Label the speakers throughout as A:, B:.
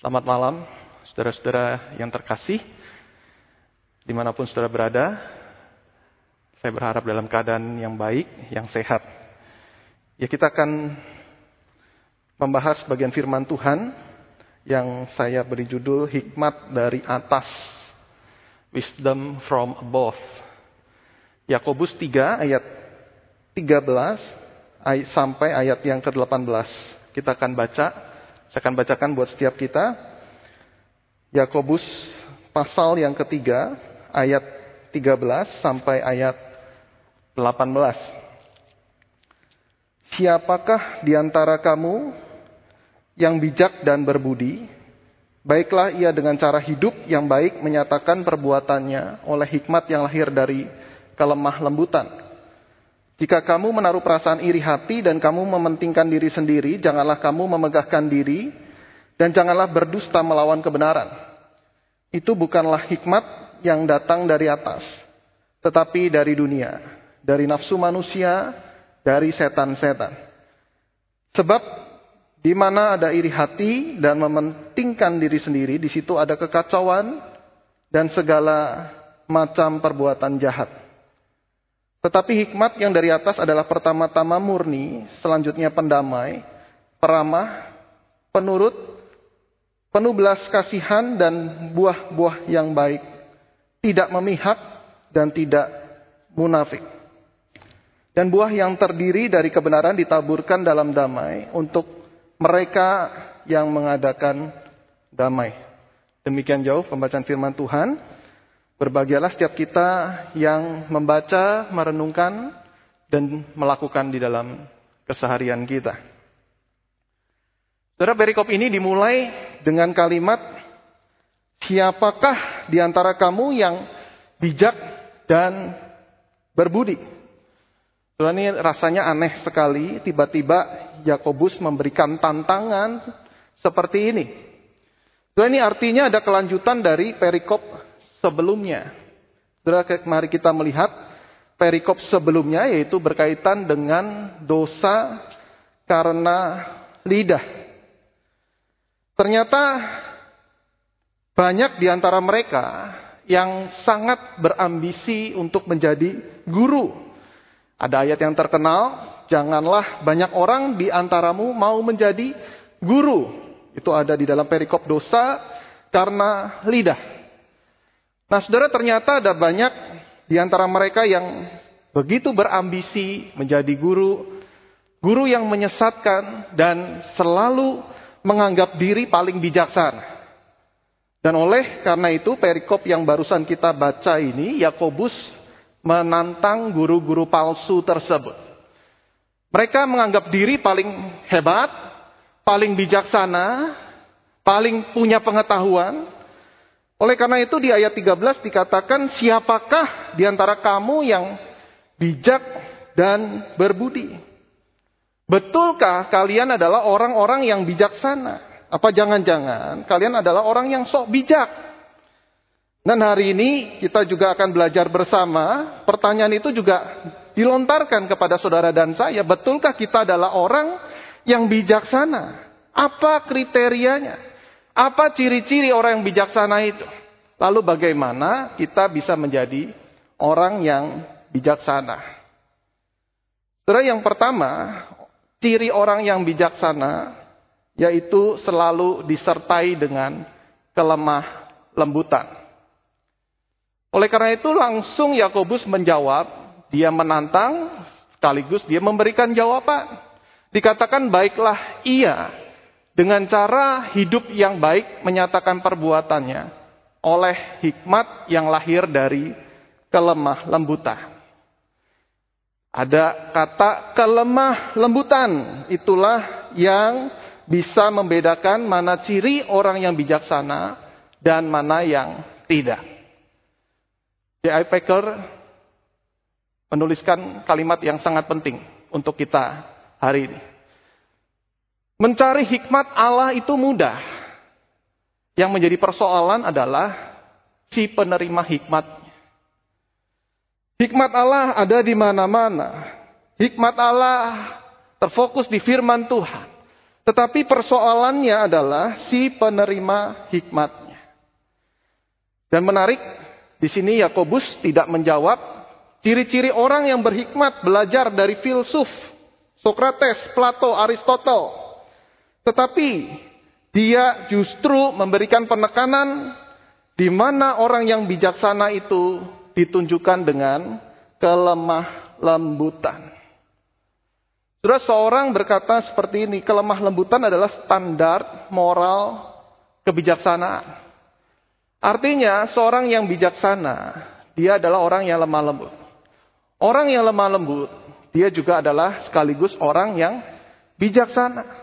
A: Selamat malam, saudara-saudara yang terkasih, di mana pun saudara berada. Saya berharap dalam keadaan yang baik, yang sehat. Ya kita akan membahas bagian firman Tuhan yang saya beri judul Hikmat dari Atas, Wisdom from Above. Yakobus 3 ayat 13 sampai ayat yang ke-18. Kita akan baca, saya akan bacakan buat setiap kita. Yakobus pasal yang ketiga ayat 13 sampai ayat 18. Siapakah di antara kamu yang bijak dan berbudi? Baiklah ia dengan cara hidup yang baik menyatakan perbuatannya oleh hikmat yang lahir dari kelemah lembutan. Jika kamu menaruh perasaan iri hati dan kamu mementingkan diri sendiri, janganlah kamu memegahkan diri dan janganlah berdusta melawan kebenaran. Itu bukanlah hikmat yang datang dari atas, tetapi dari dunia, dari nafsu manusia, dari setan-setan. Sebab di mana ada iri hati dan mementingkan diri sendiri, di situ ada kekacauan dan segala macam perbuatan jahat. Tetapi hikmat yang dari atas adalah pertama-tama murni, selanjutnya pendamai, peramah, penurut, penuh belas kasihan dan buah-buah yang baik, tidak memihak dan tidak munafik. Dan buah yang terdiri dari kebenaran ditaburkan dalam damai untuk mereka yang mengadakan damai. Demikian jauh pembacaan firman Tuhan. Berbahagialah setiap kita yang membaca, merenungkan, dan melakukan di dalam keseharian kita. Saudara perikop ini dimulai dengan kalimat, Siapakah di antara kamu yang bijak dan berbudi? Saudara ini rasanya aneh sekali, tiba-tiba Yakobus memberikan tantangan seperti ini. Saudara ini artinya ada kelanjutan dari perikop sebelumnya. Saudara, mari kita melihat perikop sebelumnya yaitu berkaitan dengan dosa karena lidah. Ternyata banyak di antara mereka yang sangat berambisi untuk menjadi guru. Ada ayat yang terkenal, janganlah banyak orang di antaramu mau menjadi guru. Itu ada di dalam perikop dosa karena lidah. Nah, saudara, ternyata ada banyak di antara mereka yang begitu berambisi menjadi guru, guru yang menyesatkan dan selalu menganggap diri paling bijaksana. Dan oleh karena itu, perikop yang barusan kita baca ini, Yakobus menantang guru-guru palsu tersebut. Mereka menganggap diri paling hebat, paling bijaksana, paling punya pengetahuan, oleh karena itu di ayat 13 dikatakan siapakah di antara kamu yang bijak dan berbudi? Betulkah kalian adalah orang-orang yang bijaksana? Apa jangan-jangan kalian adalah orang yang sok bijak? Dan hari ini kita juga akan belajar bersama. Pertanyaan itu juga dilontarkan kepada saudara dan saya. Betulkah kita adalah orang yang bijaksana? Apa kriterianya? Apa ciri-ciri orang yang bijaksana itu? Lalu bagaimana kita bisa menjadi orang yang bijaksana? Saudara yang pertama, ciri orang yang bijaksana yaitu selalu disertai dengan kelemah lembutan. Oleh karena itu langsung Yakobus menjawab, dia menantang sekaligus dia memberikan jawaban. Dikatakan baiklah ia dengan cara hidup yang baik menyatakan perbuatannya oleh hikmat yang lahir dari kelemah lembutan. Ada kata kelemah lembutan, itulah yang bisa membedakan mana ciri orang yang bijaksana dan mana yang tidak. J.I. Packer menuliskan kalimat yang sangat penting untuk kita hari ini. Mencari hikmat Allah itu mudah. Yang menjadi persoalan adalah si penerima hikmat. Hikmat Allah ada di mana-mana. Hikmat Allah terfokus di firman Tuhan. Tetapi persoalannya adalah si penerima hikmatnya. Dan menarik, di sini Yakobus tidak menjawab ciri-ciri orang yang berhikmat belajar dari filsuf, Sokrates, Plato, Aristotle. Tetapi dia justru memberikan penekanan di mana orang yang bijaksana itu ditunjukkan dengan kelemah lembutan. Sudah seorang berkata seperti ini, kelemah lembutan adalah standar moral kebijaksanaan. Artinya seorang yang bijaksana, dia adalah orang yang lemah lembut. Orang yang lemah lembut, dia juga adalah sekaligus orang yang bijaksana.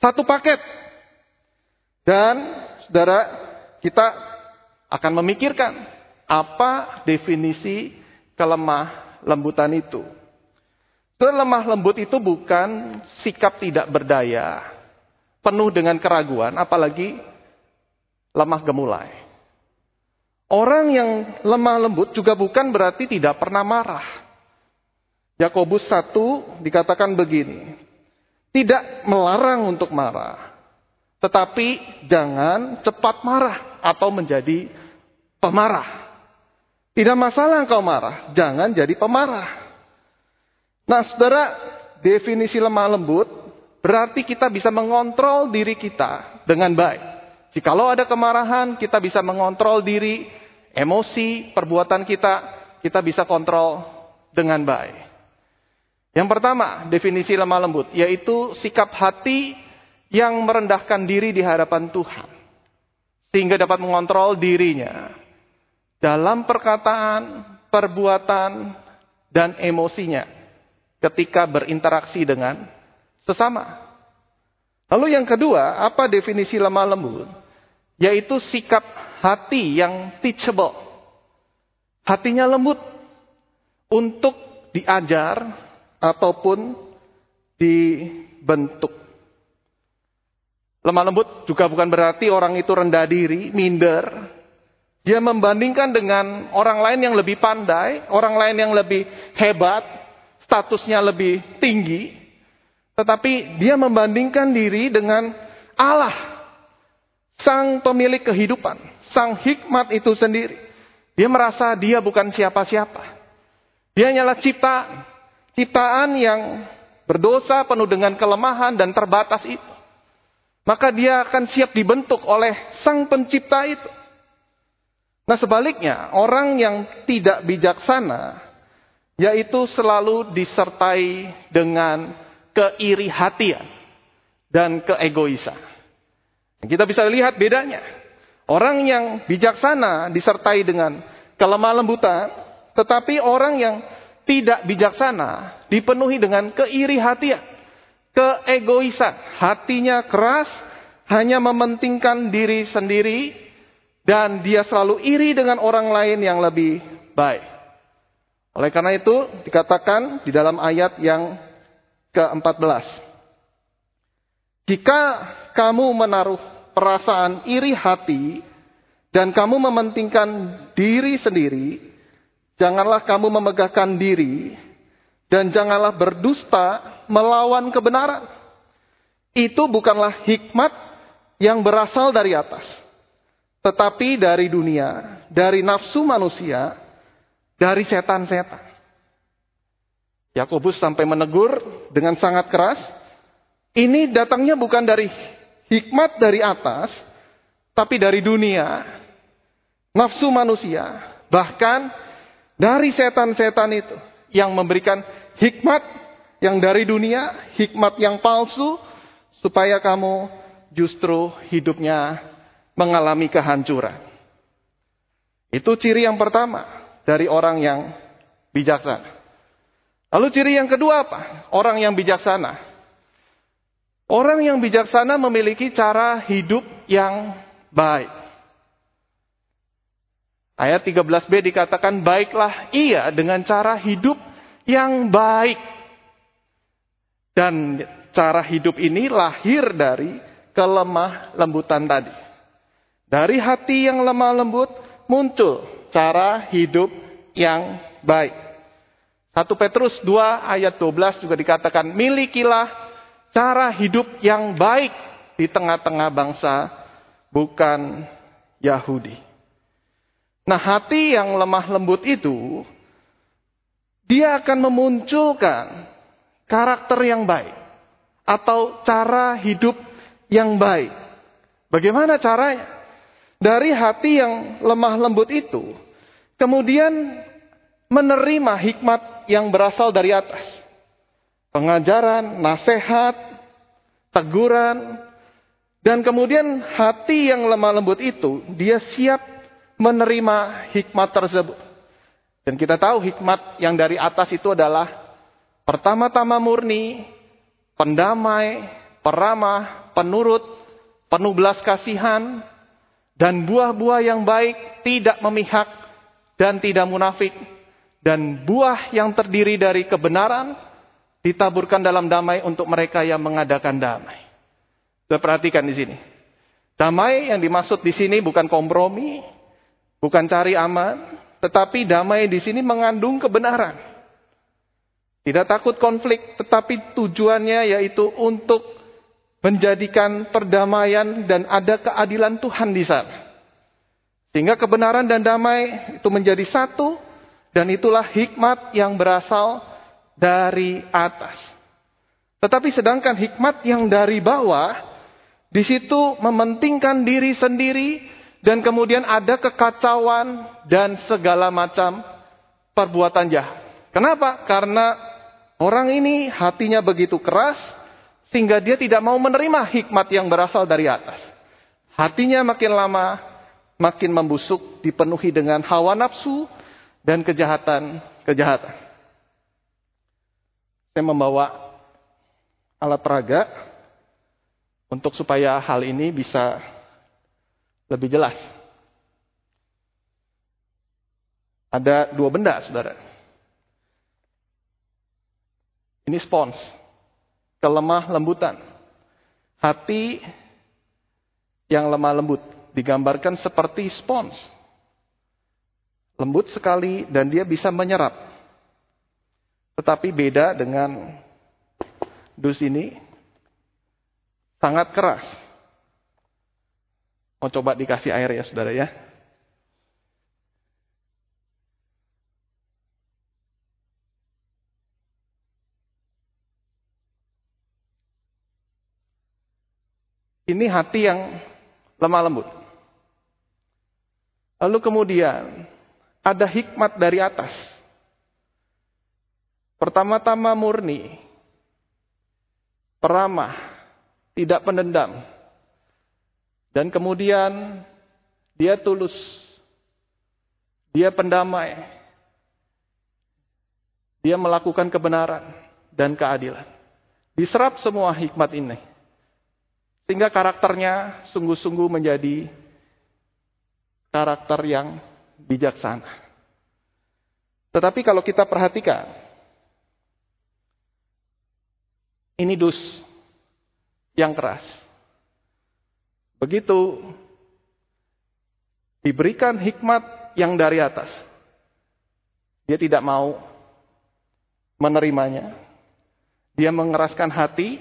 A: Satu paket. Dan saudara, kita akan memikirkan apa definisi kelemah lembutan itu. Lemah lembut itu bukan sikap tidak berdaya, penuh dengan keraguan, apalagi lemah gemulai. Orang yang lemah lembut juga bukan berarti tidak pernah marah. Yakobus 1 dikatakan begini, tidak melarang untuk marah, tetapi jangan cepat marah atau menjadi pemarah. Tidak masalah engkau marah, jangan jadi pemarah. Nah, saudara, definisi lemah lembut berarti kita bisa mengontrol diri kita dengan baik. Jikalau ada kemarahan, kita bisa mengontrol diri, emosi, perbuatan kita, kita bisa kontrol dengan baik. Yang pertama, definisi lemah lembut, yaitu sikap hati yang merendahkan diri di hadapan Tuhan. Sehingga dapat mengontrol dirinya dalam perkataan, perbuatan, dan emosinya ketika berinteraksi dengan sesama. Lalu yang kedua, apa definisi lemah lembut? Yaitu sikap hati yang teachable. Hatinya lembut untuk diajar ataupun dibentuk. Lemah lembut juga bukan berarti orang itu rendah diri, minder. Dia membandingkan dengan orang lain yang lebih pandai, orang lain yang lebih hebat, statusnya lebih tinggi, tetapi dia membandingkan diri dengan Allah, sang pemilik kehidupan, sang hikmat itu sendiri. Dia merasa dia bukan siapa-siapa. Dia hanyalah ciptaan, ciptaan yang berdosa penuh dengan kelemahan dan terbatas itu. Maka dia akan siap dibentuk oleh sang pencipta itu. Nah sebaliknya, orang yang tidak bijaksana, yaitu selalu disertai dengan keiri hatian dan keegoisan. Kita bisa lihat bedanya. Orang yang bijaksana disertai dengan kelemah lembutan, tetapi orang yang tidak bijaksana dipenuhi dengan keiri hatian, keegoisan. Hatinya keras, hanya mementingkan diri sendiri, dan dia selalu iri dengan orang lain yang lebih baik. Oleh karena itu dikatakan di dalam ayat yang ke-14. Jika kamu menaruh perasaan iri hati dan kamu mementingkan diri sendiri, janganlah kamu memegahkan diri dan janganlah berdusta melawan kebenaran. Itu bukanlah hikmat yang berasal dari atas, tetapi dari dunia, dari nafsu manusia dari setan-setan. Yakobus sampai menegur dengan sangat keras, ini datangnya bukan dari hikmat dari atas, tapi dari dunia, nafsu manusia, bahkan dari setan-setan itu yang memberikan hikmat yang dari dunia, hikmat yang palsu, supaya kamu justru hidupnya mengalami kehancuran. Itu ciri yang pertama dari orang yang bijaksana. Lalu ciri yang kedua apa? Orang yang bijaksana. Orang yang bijaksana memiliki cara hidup yang baik. Ayat 13b dikatakan, baiklah ia dengan cara hidup yang baik. Dan cara hidup ini lahir dari kelemah lembutan tadi. Dari hati yang lemah lembut muncul cara hidup yang baik. 1 Petrus 2 ayat 12 juga dikatakan, milikilah cara hidup yang baik di tengah-tengah bangsa bukan Yahudi. Nah, hati yang lemah lembut itu dia akan memunculkan karakter yang baik atau cara hidup yang baik. Bagaimana caranya? Dari hati yang lemah lembut itu, kemudian menerima hikmat yang berasal dari atas. Pengajaran, nasihat, teguran, dan kemudian hati yang lemah lembut itu, dia siap menerima hikmat tersebut. Dan kita tahu hikmat yang dari atas itu adalah pertama-tama murni, pendamai, peramah, penurut, penuh belas kasihan, dan buah-buah yang baik tidak memihak dan tidak munafik. Dan buah yang terdiri dari kebenaran ditaburkan dalam damai untuk mereka yang mengadakan damai. Kita perhatikan di sini. Damai yang dimaksud di sini bukan kompromi, bukan cari aman, tetapi damai di sini mengandung kebenaran. Tidak takut konflik, tetapi tujuannya yaitu untuk menjadikan perdamaian dan ada keadilan Tuhan di sana. Sehingga kebenaran dan damai itu menjadi satu dan itulah hikmat yang berasal dari atas. Tetapi sedangkan hikmat yang dari bawah di situ mementingkan diri sendiri dan kemudian ada kekacauan dan segala macam perbuatan jahat. Kenapa? Karena Orang ini hatinya begitu keras sehingga dia tidak mau menerima hikmat yang berasal dari atas. Hatinya makin lama makin membusuk, dipenuhi dengan hawa nafsu dan kejahatan-kejahatan. Saya membawa alat peraga untuk supaya hal ini bisa lebih jelas. Ada dua benda, saudara. Ini spons. Kelemah lembutan. Hati yang lemah lembut. Digambarkan seperti spons. Lembut sekali dan dia bisa menyerap. Tetapi beda dengan dus ini. Sangat keras. Mau coba dikasih air ya saudara ya. Ini hati yang lemah lembut. Lalu kemudian ada hikmat dari atas. Pertama-tama murni, peramah, tidak pendendam. Dan kemudian dia tulus, dia pendamai, dia melakukan kebenaran dan keadilan. Diserap semua hikmat ini. Sehingga karakternya sungguh-sungguh menjadi karakter yang bijaksana. Tetapi kalau kita perhatikan, ini dus yang keras. Begitu diberikan hikmat yang dari atas, dia tidak mau menerimanya. Dia mengeraskan hati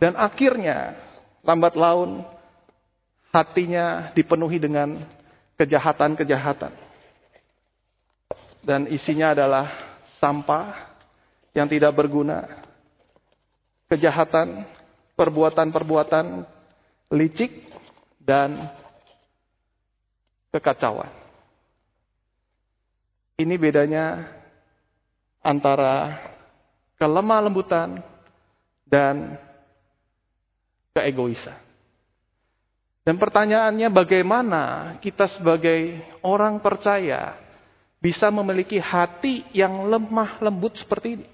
A: dan akhirnya lambat laun hatinya dipenuhi dengan kejahatan-kejahatan. Dan isinya adalah sampah yang tidak berguna, kejahatan, perbuatan-perbuatan licik, dan kekacauan. Ini bedanya antara kelemah lembutan dan keegoisan. Dan pertanyaannya bagaimana kita sebagai orang percaya bisa memiliki hati yang lemah lembut seperti ini.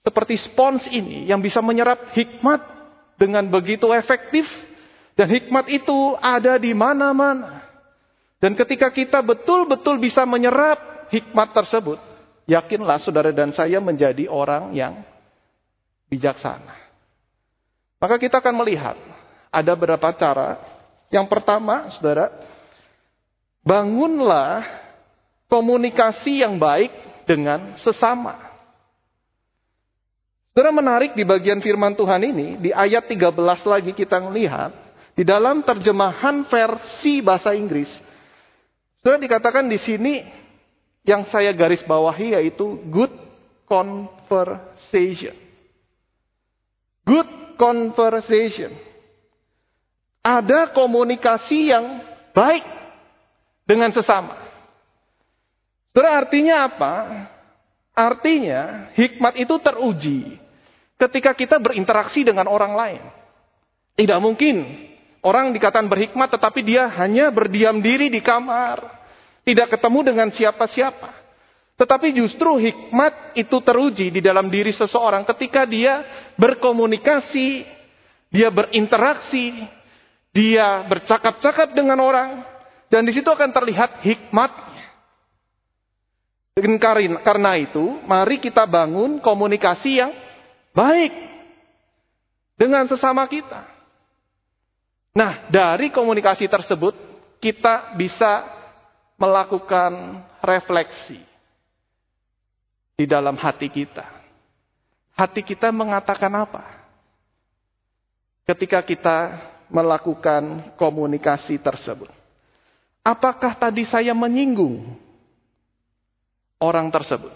A: Seperti spons ini yang bisa menyerap hikmat dengan begitu efektif dan hikmat itu ada di mana-mana. Dan ketika kita betul-betul bisa menyerap hikmat tersebut, yakinlah saudara dan saya menjadi orang yang bijaksana. Maka kita akan melihat ada beberapa cara. Yang pertama, saudara, bangunlah komunikasi yang baik dengan sesama. Saudara menarik di bagian firman Tuhan ini, di ayat 13 lagi kita melihat, di dalam terjemahan versi bahasa Inggris, saudara dikatakan di sini yang saya garis bawahi yaitu good conversation. Good conversation. Ada komunikasi yang baik dengan sesama. Saudara artinya apa? Artinya hikmat itu teruji ketika kita berinteraksi dengan orang lain. Tidak mungkin orang dikatakan berhikmat tetapi dia hanya berdiam diri di kamar. Tidak ketemu dengan siapa-siapa. Tetapi justru hikmat itu teruji di dalam diri seseorang ketika dia berkomunikasi, dia berinteraksi, dia bercakap-cakap dengan orang, dan di situ akan terlihat hikmat karena itu, mari kita bangun komunikasi yang baik dengan sesama kita. Nah, dari komunikasi tersebut, kita bisa melakukan refleksi di dalam hati kita. Hati kita mengatakan apa? Ketika kita melakukan komunikasi tersebut. Apakah tadi saya menyinggung orang tersebut?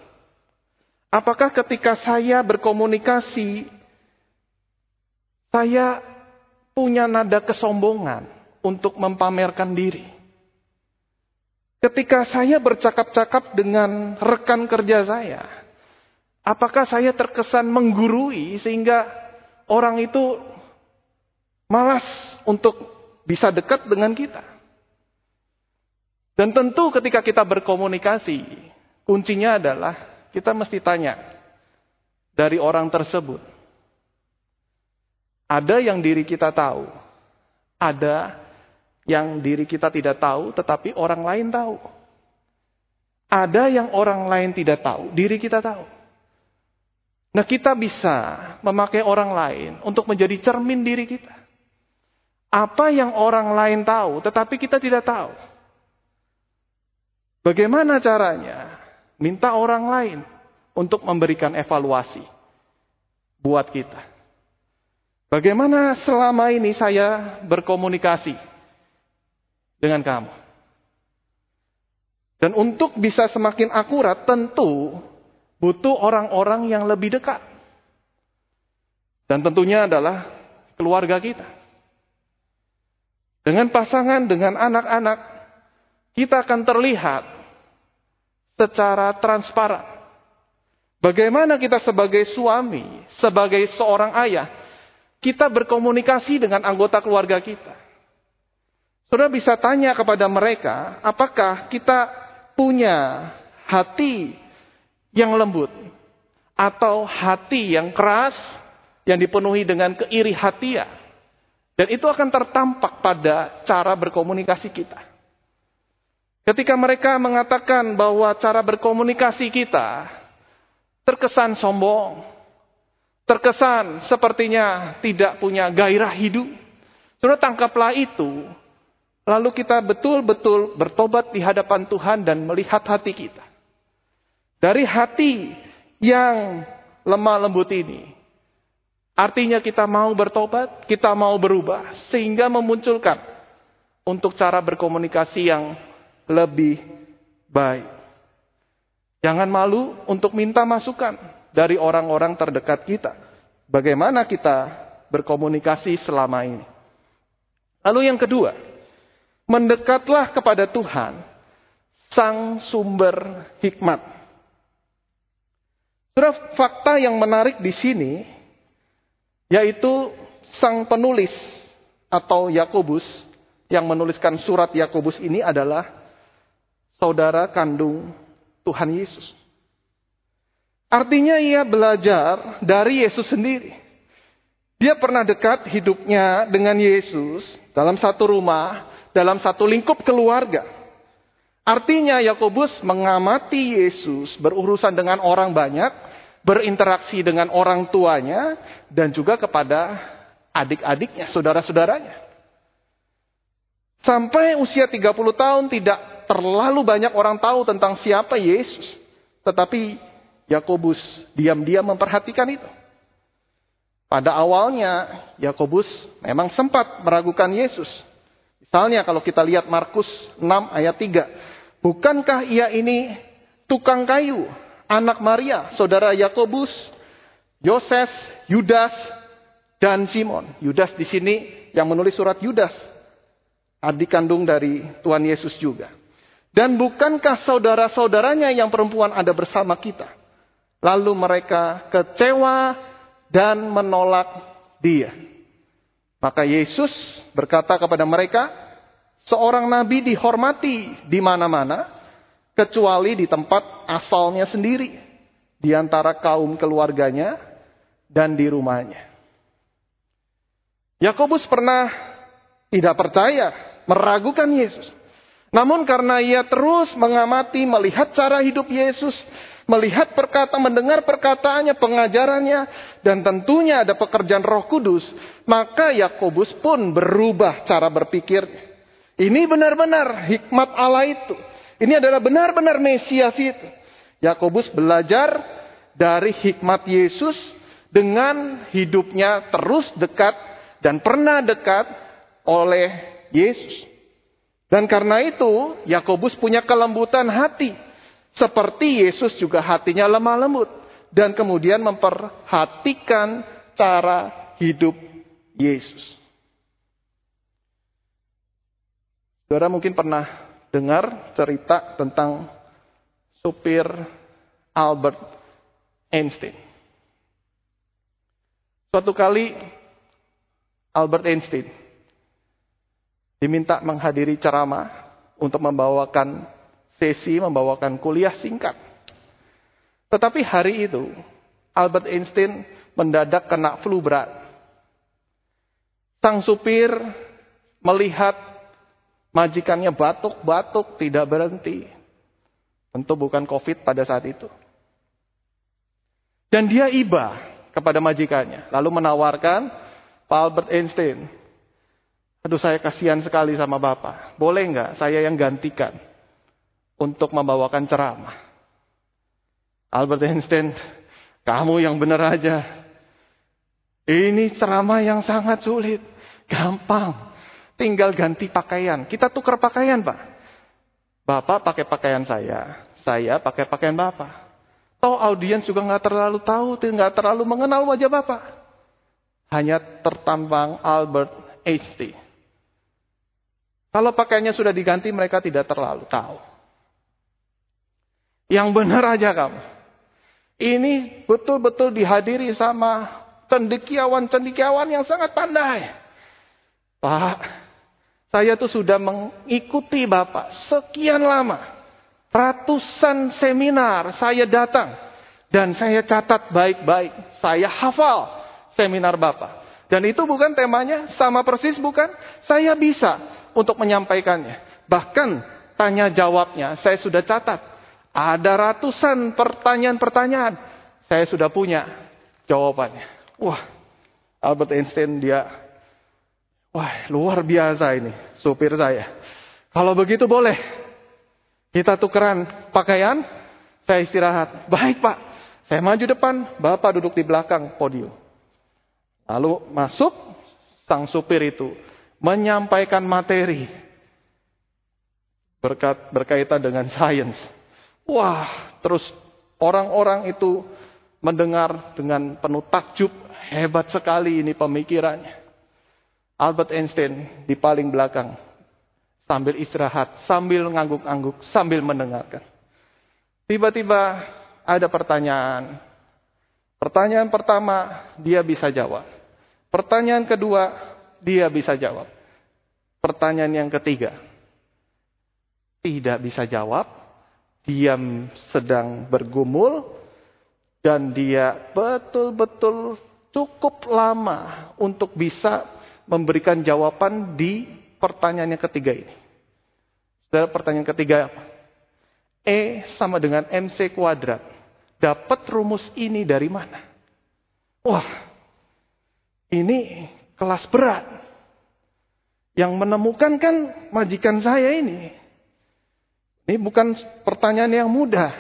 A: Apakah ketika saya berkomunikasi, saya punya nada kesombongan untuk mempamerkan diri? Ketika saya bercakap-cakap dengan rekan kerja saya, apakah saya terkesan menggurui sehingga orang itu malas untuk bisa dekat dengan kita? Dan tentu ketika kita berkomunikasi, Kuncinya adalah kita mesti tanya dari orang tersebut. Ada yang diri kita tahu, ada yang diri kita tidak tahu, tetapi orang lain tahu. Ada yang orang lain tidak tahu, diri kita tahu. Nah, kita bisa memakai orang lain untuk menjadi cermin diri kita. Apa yang orang lain tahu, tetapi kita tidak tahu. Bagaimana caranya? Minta orang lain untuk memberikan evaluasi buat kita. Bagaimana selama ini saya berkomunikasi dengan kamu? Dan untuk bisa semakin akurat tentu butuh orang-orang yang lebih dekat. Dan tentunya adalah keluarga kita. Dengan pasangan, dengan anak-anak, kita akan terlihat secara transparan. Bagaimana kita sebagai suami, sebagai seorang ayah, kita berkomunikasi dengan anggota keluarga kita. Saudara bisa tanya kepada mereka, apakah kita punya hati yang lembut atau hati yang keras yang dipenuhi dengan keiri hatian. Dan itu akan tertampak pada cara berkomunikasi kita. Ketika mereka mengatakan bahwa cara berkomunikasi kita terkesan sombong, terkesan sepertinya tidak punya gairah hidup, sudah tangkaplah itu. Lalu kita betul-betul bertobat di hadapan Tuhan dan melihat hati kita. Dari hati yang lemah lembut ini, artinya kita mau bertobat, kita mau berubah, sehingga memunculkan untuk cara berkomunikasi yang lebih baik. Jangan malu untuk minta masukan dari orang-orang terdekat kita. Bagaimana kita berkomunikasi selama ini. Lalu yang kedua, mendekatlah kepada Tuhan, sang sumber hikmat. Sudah fakta yang menarik di sini, yaitu sang penulis atau Yakobus yang menuliskan surat Yakobus ini adalah saudara kandung Tuhan Yesus. Artinya ia belajar dari Yesus sendiri. Dia pernah dekat hidupnya dengan Yesus dalam satu rumah, dalam satu lingkup keluarga. Artinya Yakobus mengamati Yesus berurusan dengan orang banyak, berinteraksi dengan orang tuanya, dan juga kepada adik-adiknya, saudara-saudaranya. Sampai usia 30 tahun tidak terlalu banyak orang tahu tentang siapa Yesus. Tetapi Yakobus diam-diam memperhatikan itu. Pada awalnya Yakobus memang sempat meragukan Yesus. Misalnya kalau kita lihat Markus 6 ayat 3. Bukankah ia ini tukang kayu, anak Maria, saudara Yakobus, Yoses, Yudas, dan Simon. Yudas di sini yang menulis surat Yudas. Adik kandung dari Tuhan Yesus juga. Dan bukankah saudara-saudaranya yang perempuan ada bersama kita? Lalu mereka kecewa dan menolak dia. Maka Yesus berkata kepada mereka, seorang nabi dihormati di mana-mana, kecuali di tempat asalnya sendiri, di antara kaum keluarganya dan di rumahnya. Yakobus pernah tidak percaya, meragukan Yesus. Namun karena ia terus mengamati, melihat cara hidup Yesus, melihat perkata, mendengar perkataannya, pengajarannya, dan tentunya ada pekerjaan Roh Kudus, maka Yakobus pun berubah cara berpikir. Ini benar-benar hikmat Allah itu. Ini adalah benar-benar Mesias itu. Yakobus belajar dari hikmat Yesus dengan hidupnya terus dekat dan pernah dekat oleh Yesus. Dan karena itu, Yakobus punya kelembutan hati. Seperti Yesus juga hatinya lemah lembut. Dan kemudian memperhatikan cara hidup Yesus. Saudara mungkin pernah dengar cerita tentang supir Albert Einstein. Suatu kali Albert Einstein diminta menghadiri ceramah untuk membawakan sesi, membawakan kuliah singkat. Tetapi hari itu, Albert Einstein mendadak kena flu berat. Sang supir melihat majikannya batuk-batuk tidak berhenti. Tentu bukan COVID pada saat itu. Dan dia iba kepada majikannya. Lalu menawarkan Pak Albert Einstein, Aduh saya kasihan sekali sama Bapak. Boleh nggak saya yang gantikan untuk membawakan ceramah? Albert Einstein, kamu yang benar aja. Ini ceramah yang sangat sulit. Gampang. Tinggal ganti pakaian. Kita tukar pakaian Pak. Bapak pakai pakaian saya. Saya pakai pakaian Bapak. Tahu audiens juga nggak terlalu tahu, nggak terlalu mengenal wajah Bapak. Hanya tertampang Albert Einstein. Kalau pakaiannya sudah diganti, mereka tidak terlalu tahu. Yang benar aja kamu. Ini betul-betul dihadiri sama cendekiawan-cendekiawan yang sangat pandai. Pak, saya tuh sudah mengikuti Bapak sekian lama. Ratusan seminar saya datang. Dan saya catat baik-baik. Saya hafal seminar Bapak. Dan itu bukan temanya, sama persis bukan? Saya bisa untuk menyampaikannya. Bahkan tanya jawabnya saya sudah catat. Ada ratusan pertanyaan-pertanyaan. Saya sudah punya jawabannya. Wah, Albert Einstein dia, wah luar biasa ini supir saya. Kalau begitu boleh kita tukeran pakaian, saya istirahat. Baik pak, saya maju depan, bapak duduk di belakang podium. Lalu masuk sang supir itu menyampaikan materi berkat, berkaitan dengan sains. Wah, terus orang-orang itu mendengar dengan penuh takjub, hebat sekali ini pemikirannya. Albert Einstein di paling belakang sambil istirahat, sambil ngangguk-ngangguk, sambil mendengarkan. Tiba-tiba ada pertanyaan. Pertanyaan pertama dia bisa jawab. Pertanyaan kedua dia bisa jawab. Pertanyaan yang ketiga. Tidak bisa jawab. Diam sedang bergumul. Dan dia betul-betul cukup lama untuk bisa memberikan jawaban di pertanyaan yang ketiga ini. Saudara, pertanyaan ketiga apa? E sama dengan MC kuadrat. Dapat rumus ini dari mana? Wah, ini kelas berat. Yang menemukan kan majikan saya ini. Ini bukan pertanyaan yang mudah.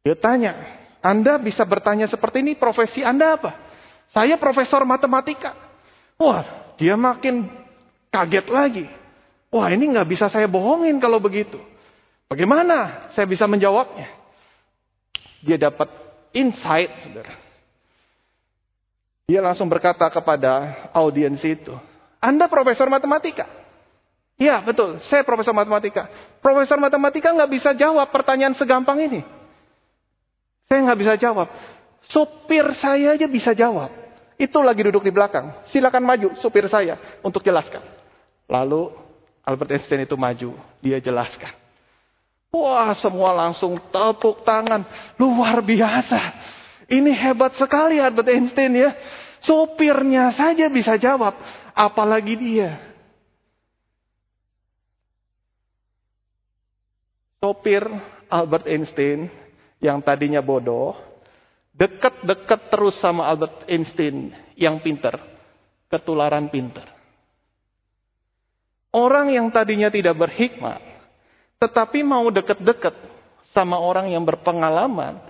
A: Dia tanya, Anda bisa bertanya seperti ini, profesi Anda apa? Saya profesor matematika. Wah, dia makin kaget lagi. Wah, ini nggak bisa saya bohongin kalau begitu. Bagaimana saya bisa menjawabnya? Dia dapat insight, saudara. Dia langsung berkata kepada audiens itu, Anda profesor matematika? Iya, betul. Saya profesor matematika. Profesor matematika nggak bisa jawab pertanyaan segampang ini. Saya nggak bisa jawab. Sopir saya aja bisa jawab. Itu lagi duduk di belakang. Silakan maju, supir saya, untuk jelaskan. Lalu Albert Einstein itu maju, dia jelaskan. Wah, semua langsung tepuk tangan. Luar biasa. Ini hebat sekali Albert Einstein ya. Sopirnya saja bisa jawab, apalagi dia. Sopir Albert Einstein yang tadinya bodoh, dekat-dekat terus sama Albert Einstein yang pinter, ketularan pinter. Orang yang tadinya tidak berhikmat, tetapi mau dekat-dekat sama orang yang berpengalaman,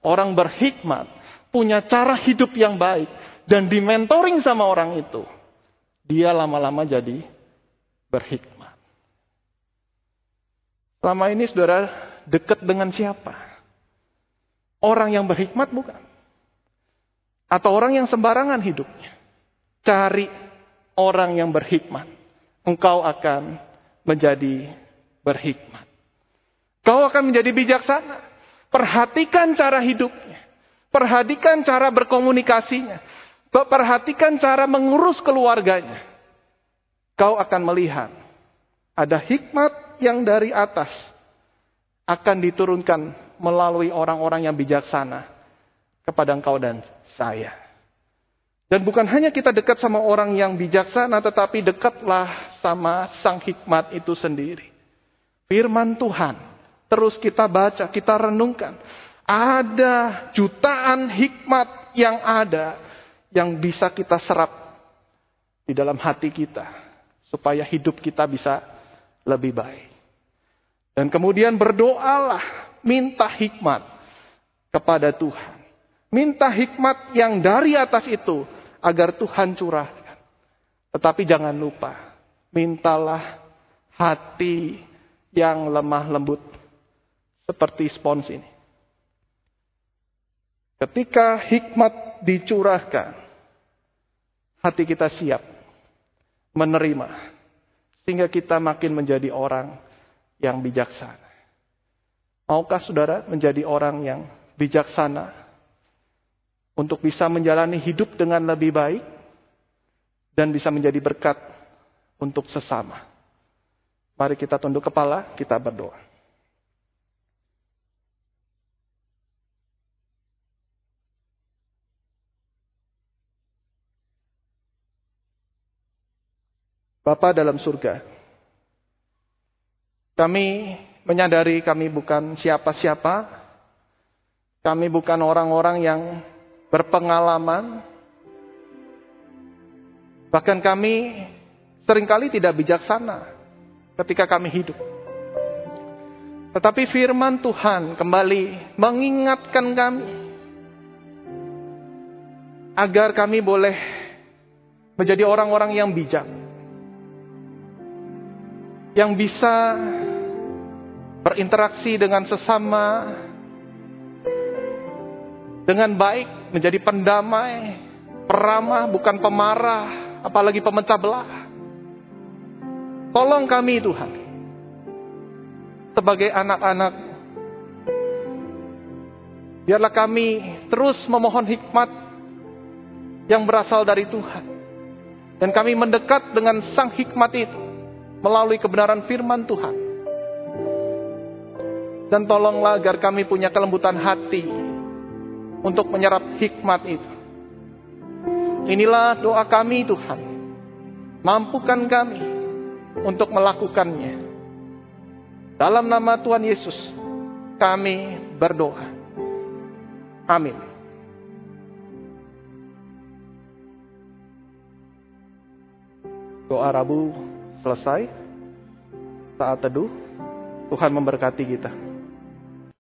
A: orang berhikmat, punya cara hidup yang baik, dan dimentoring sama orang itu, dia lama-lama jadi berhikmat. Selama ini saudara dekat dengan siapa? Orang yang berhikmat bukan? Atau orang yang sembarangan hidupnya? Cari orang yang berhikmat. Engkau akan menjadi berhikmat. Kau akan menjadi bijaksana. Perhatikan cara hidupnya. Perhatikan cara berkomunikasinya. Perhatikan cara mengurus keluarganya. Kau akan melihat ada hikmat yang dari atas akan diturunkan melalui orang-orang yang bijaksana kepada engkau dan saya. Dan bukan hanya kita dekat sama orang yang bijaksana, tetapi dekatlah sama sang hikmat itu sendiri. Firman Tuhan, terus kita baca, kita renungkan. Ada jutaan hikmat yang ada, yang bisa kita serap di dalam hati kita. Supaya hidup kita bisa lebih baik. Dan kemudian berdoalah, minta hikmat kepada Tuhan. Minta hikmat yang dari atas itu agar Tuhan curahkan. Tetapi jangan lupa, mintalah hati yang lemah lembut seperti spons ini. Ketika hikmat dicurahkan, hati kita siap menerima sehingga kita makin menjadi orang yang bijaksana. Maukah saudara menjadi orang yang bijaksana untuk bisa menjalani hidup dengan lebih baik dan bisa menjadi berkat untuk sesama? Mari kita tunduk kepala, kita berdoa. Bapa dalam surga, kami menyadari kami bukan siapa-siapa. Kami bukan orang-orang yang berpengalaman. Bahkan kami sering kali tidak bijaksana ketika kami hidup. Tetapi firman Tuhan kembali mengingatkan kami agar kami boleh menjadi orang-orang yang bijak. Yang bisa berinteraksi dengan sesama dengan baik, menjadi pendamai, peramah, bukan pemarah, apalagi pemecah belah. Tolong kami Tuhan, sebagai anak-anak, biarlah kami terus memohon hikmat yang berasal dari Tuhan. Dan kami mendekat dengan sang hikmat itu melalui kebenaran firman Tuhan. Dan tolonglah agar kami punya kelembutan hati untuk menyerap hikmat itu. Inilah doa kami Tuhan. Mampukan kami untuk melakukannya. Dalam nama Tuhan Yesus, kami berdoa. Amin. Doa Rabu selesai. Saat teduh, Tuhan memberkati kita.